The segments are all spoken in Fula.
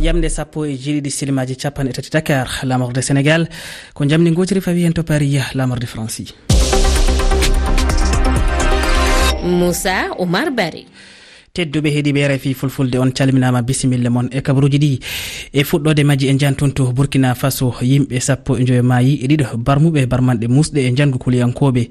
yamde sappo e jeeɗiɗi silimaji capanɗe tati dakar lamorde sénégal. Ko jamdi gotiri fawi hen to paris lamorde franci moussa oumar bari tedduɓe heeɗiɓe rfi fulfulde on. Calminama bisimilla moon e kabaruji ɗi. E fuɗɗode majji e janton to burkina faso yimɓe sappo e joyo maayi. E ɗiɗo barmuɓe barmanɗe musɗe e jangu kuliyankoɓe.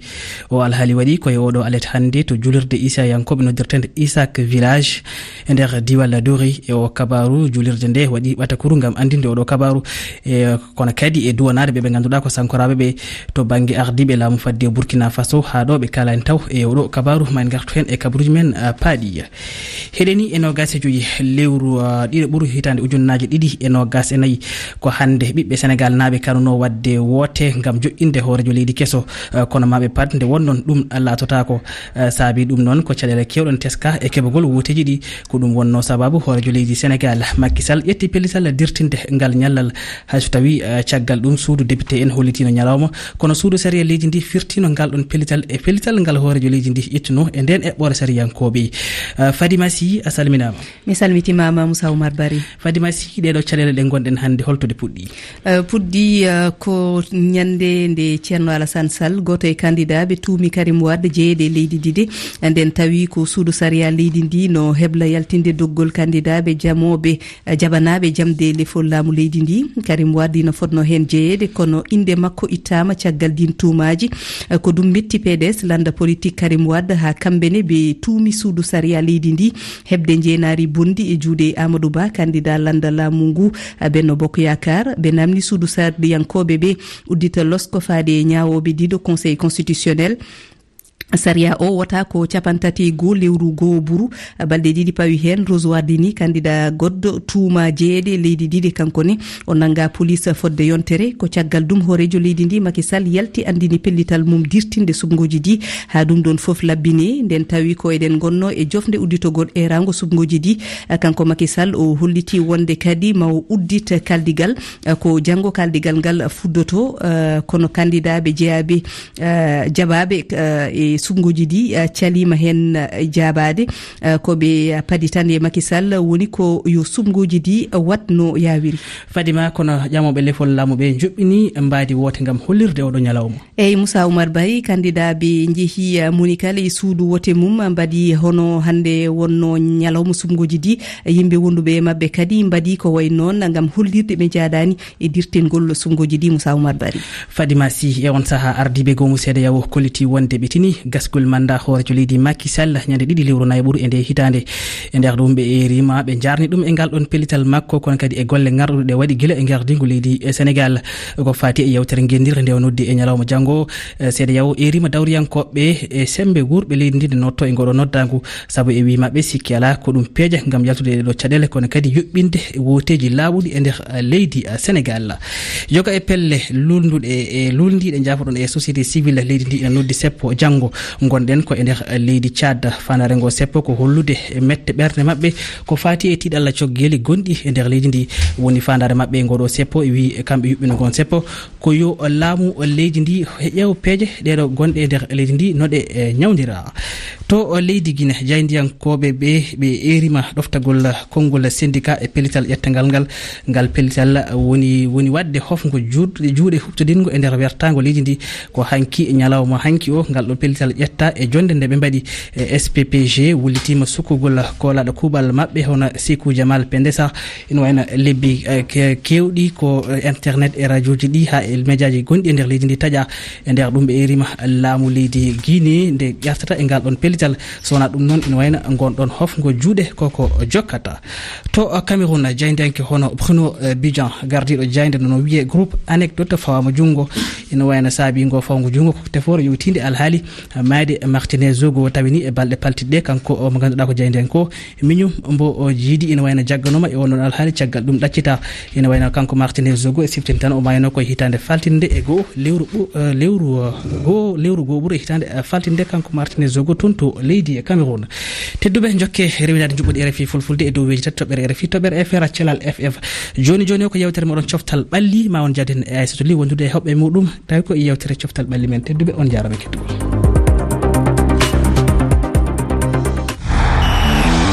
O alhaali waɗi koye oɗo alet hannde to julirde isayankoɓe noddirtede isak village e nder diwal dori e o kabaru julirde nde waɗi ɓatakuru gam andinde oɗo kabaru. E kono kadi e duwanade ɓeɓe ganduɗa ko sankoraɓeɓe to banggue ardiɓe laamu fadde burkina faso ha ɗo ɓe kalani taw e oɗo kabaru. Ma en gartu hen e kabaruji men paaɗi. heɗeni e nogas e joyi lewru uh, ɗiɗo ɓuuri hitande ujunnaji ɗiɗi e nogas e nayyi ko hande ɓiɓɓe sénégal naaɓe kanuno wadde woote gam joƴƴinde hoorejo leydi kesso. Uh, kono maɓe pat nde wonnon ɗum latotako uh, saabi ɗum noon ko caɗele kewɗon teska e keɓogol wuuteji ɗi. Ko ɗum wonno sababu hoorejo leydi sénégal. Makkisal ƴetti pellital dirtinde ngal ñallal. Hayso tawi caggal ɗum suudu député en hollitino ñalawma. Kono suudu séria leydi ndi firtino ngal ɗon pellital e pellital ngal hoorejo leydi ndi ƴettuno e nden eɓɓore sariyankoɓe fadima sy a salminama. Mi salmitimama moussa oumar bari. Fadima sy ɗeɗo caɗele ɗe gonɗen hannde holtode puɗɗi. Euh, puɗɗi euh, ko ñande nde ceerno alassane sall goto e candidat ɓe tuumi karim wade jeeyeɗe leydi dide nden tawi ko suudu saria leydi ndi no hebla yaltinde doggol candidat ɓe jamoɓe euh, jabanaɓe jamde lefol laamu leydi ndi. Karim wade no fotno hen jeeyede kono inde makko ittama caggal din tuumaji ko ɗum metti pds landa politique karim wade ha kamɓene ɓe tuumi suudu saria leydi leydi ndi. Hebde jeenaari bondi e juuɗe amadou ba candidat landa laamu ngu benno bokko yakar ɓe namdi suudu sardiyankoɓe ɓe uddita losko faade e ñawoɓe ɗiɗo conseil constitutionnel. saria o wota ko capantati goo lewru goo buru. Balɗe ɗiɗi pawi hen rosoirdi ni candida goɗɗo tuuma jeeɗe. Leydi ɗiɗi kanko ni o nanga police fodde yontere. Ko caggal ɗum hoorejo leydi ndi makisal yalti andini pellital mum dirtinde subgoji ɗi. Ha ɗum ɗon foof labbine nden tawi ko eɗen gonno e jofde udditogol erago subgoji ɗi. Kanko makisal o holliti wonde kadi ma o uddita kaldigal. Ko janggo kaldigal ngal fuddoto. Kono candidat ɓe jeeyaɓe eh, jabaɓe eh, e sungoji ɗi calima hen jabade koɓe paadi tan e makisall woni ko yo sumgoji ɗi watno yawiri. Fadima kono ƴamoɓe lefol laamuɓe joɓɓini mbaadi woote gam hollirde oɗo ñalawma. Eyyi moussa oumar bari candidat ɓe jeehi monikala e suudu wote mum mbaɗi hono hande wonno ñalawma sumgoji ɗi. Yimɓe wonduɓe e mabɓe kadi mbaɗi ko way noon gam hollirde ɓe jaadani e dirtengol sumgoji ɗi moussa oumar bari fadima sy e on saaha ardiɓe gomu seeɗa yawo kolliti wonde ɓe tini. gasgol manda hoorejo leydi makisall ñande ɗiɗi lewru nayɓuru e nde hitande e nder ɗum ɓe erima ɓe jarni ɗum e ngal ɗon pellital makko kono kadi e golle garɗuɗe ɗe waɗi guila e gardigu leydi e sénégal. Ko fati e yewtere guendirde nde o noddi e ñalawma janggo e seeɗa yaw erima dawriyankoɓe e sembe wurɓe leydi ndi nde notto e ngoɗo noddagu saabu e wimaɓe sikki ala ko ɗum peeja gam yaltude ɗeɗo caɗele. Kono kadi yuɓɓinde woteji laaɓuɗi e nder leydi sénégal. Yoga e pelle lulduɗe e luldiɗe jafoɗon e société civil leydi ndi ina noddi seppo janggo gonɗen ko e nder eh, leydi thiad fanare ngo seppo ko hollude mette ɓerde mabɓe ko fati e tiɗalla coggeli gonɗi e nder leydi ndi. Woni fandare mabɓe e ngoɗo seppo e wi kamɓe yuɓɓino gon seppo. Ko yo laamu leydi ndi ƴeew peeje ɗeɗo gonɗe e nder leydi ndi noɗe eh, ñawdira to eh, leydi guine jayndiyankoɓe ɓe ɓe erima ɗoftagol konngol syndicat e pellital ƴettagal ngal. Ngal pellital woni woni wadde hofgo juuɗe huɓtodingo e nder wertago leydi ndi. Ko hanki ñalawma hanki o ngal ɗo pellital kuugal ƴetta e jonde nde ɓe mbaɗi e sppg wullitima sukkugol kolaɗo kuuɓal maɓɓe hono sikou jamal pendesa ina wayno lebbi e, kewɗi ko internet e radio ji ɗi ha e médiaji gonɗi e nder leydi ndi taƴa e nder ɗum ɓe erima laamu leydi guine nde ƴartata e ngal ɗon pellital. Sowona ɗum noon ina wayno gonɗon hofgo juuɗe koko jokkata. To cameron jaydenke hono bruno e, bijan gardiɗo jaynde nono wiye groupe anecdote fawama junggo ina wayno saabi ngo fawngo junggo ko tefore yewtide alhaali. madi martinez zogo tawini e balɗe paltiɗɗe kanko mo ganduɗa ko jeyden ko. Miñum mbo jiidi ina wayno jagganoma e onnoon alhaali caggal ɗum ɗaccita. Ina wayno kanko martinez zogo e siftini tan o mayno koye hitande faltinde e goho lewru e lewru goo lewru goo ɓuuro e hitande faltinde. Kanko martinez zogo toon to leydi e cameron tedduɓe jokke rewinade juɓɓude rfi fulfulde e dow weji tati toɓɓere rfi toɓɓere fr thelal ff joni joni o ko yewtere moɗon coftal ɓalli ma on jaden e aissatou li wondude e hoɓɓe muɗum. Tawi ko yewtere coftal ɓalli men tedduɓe on jarama kettugol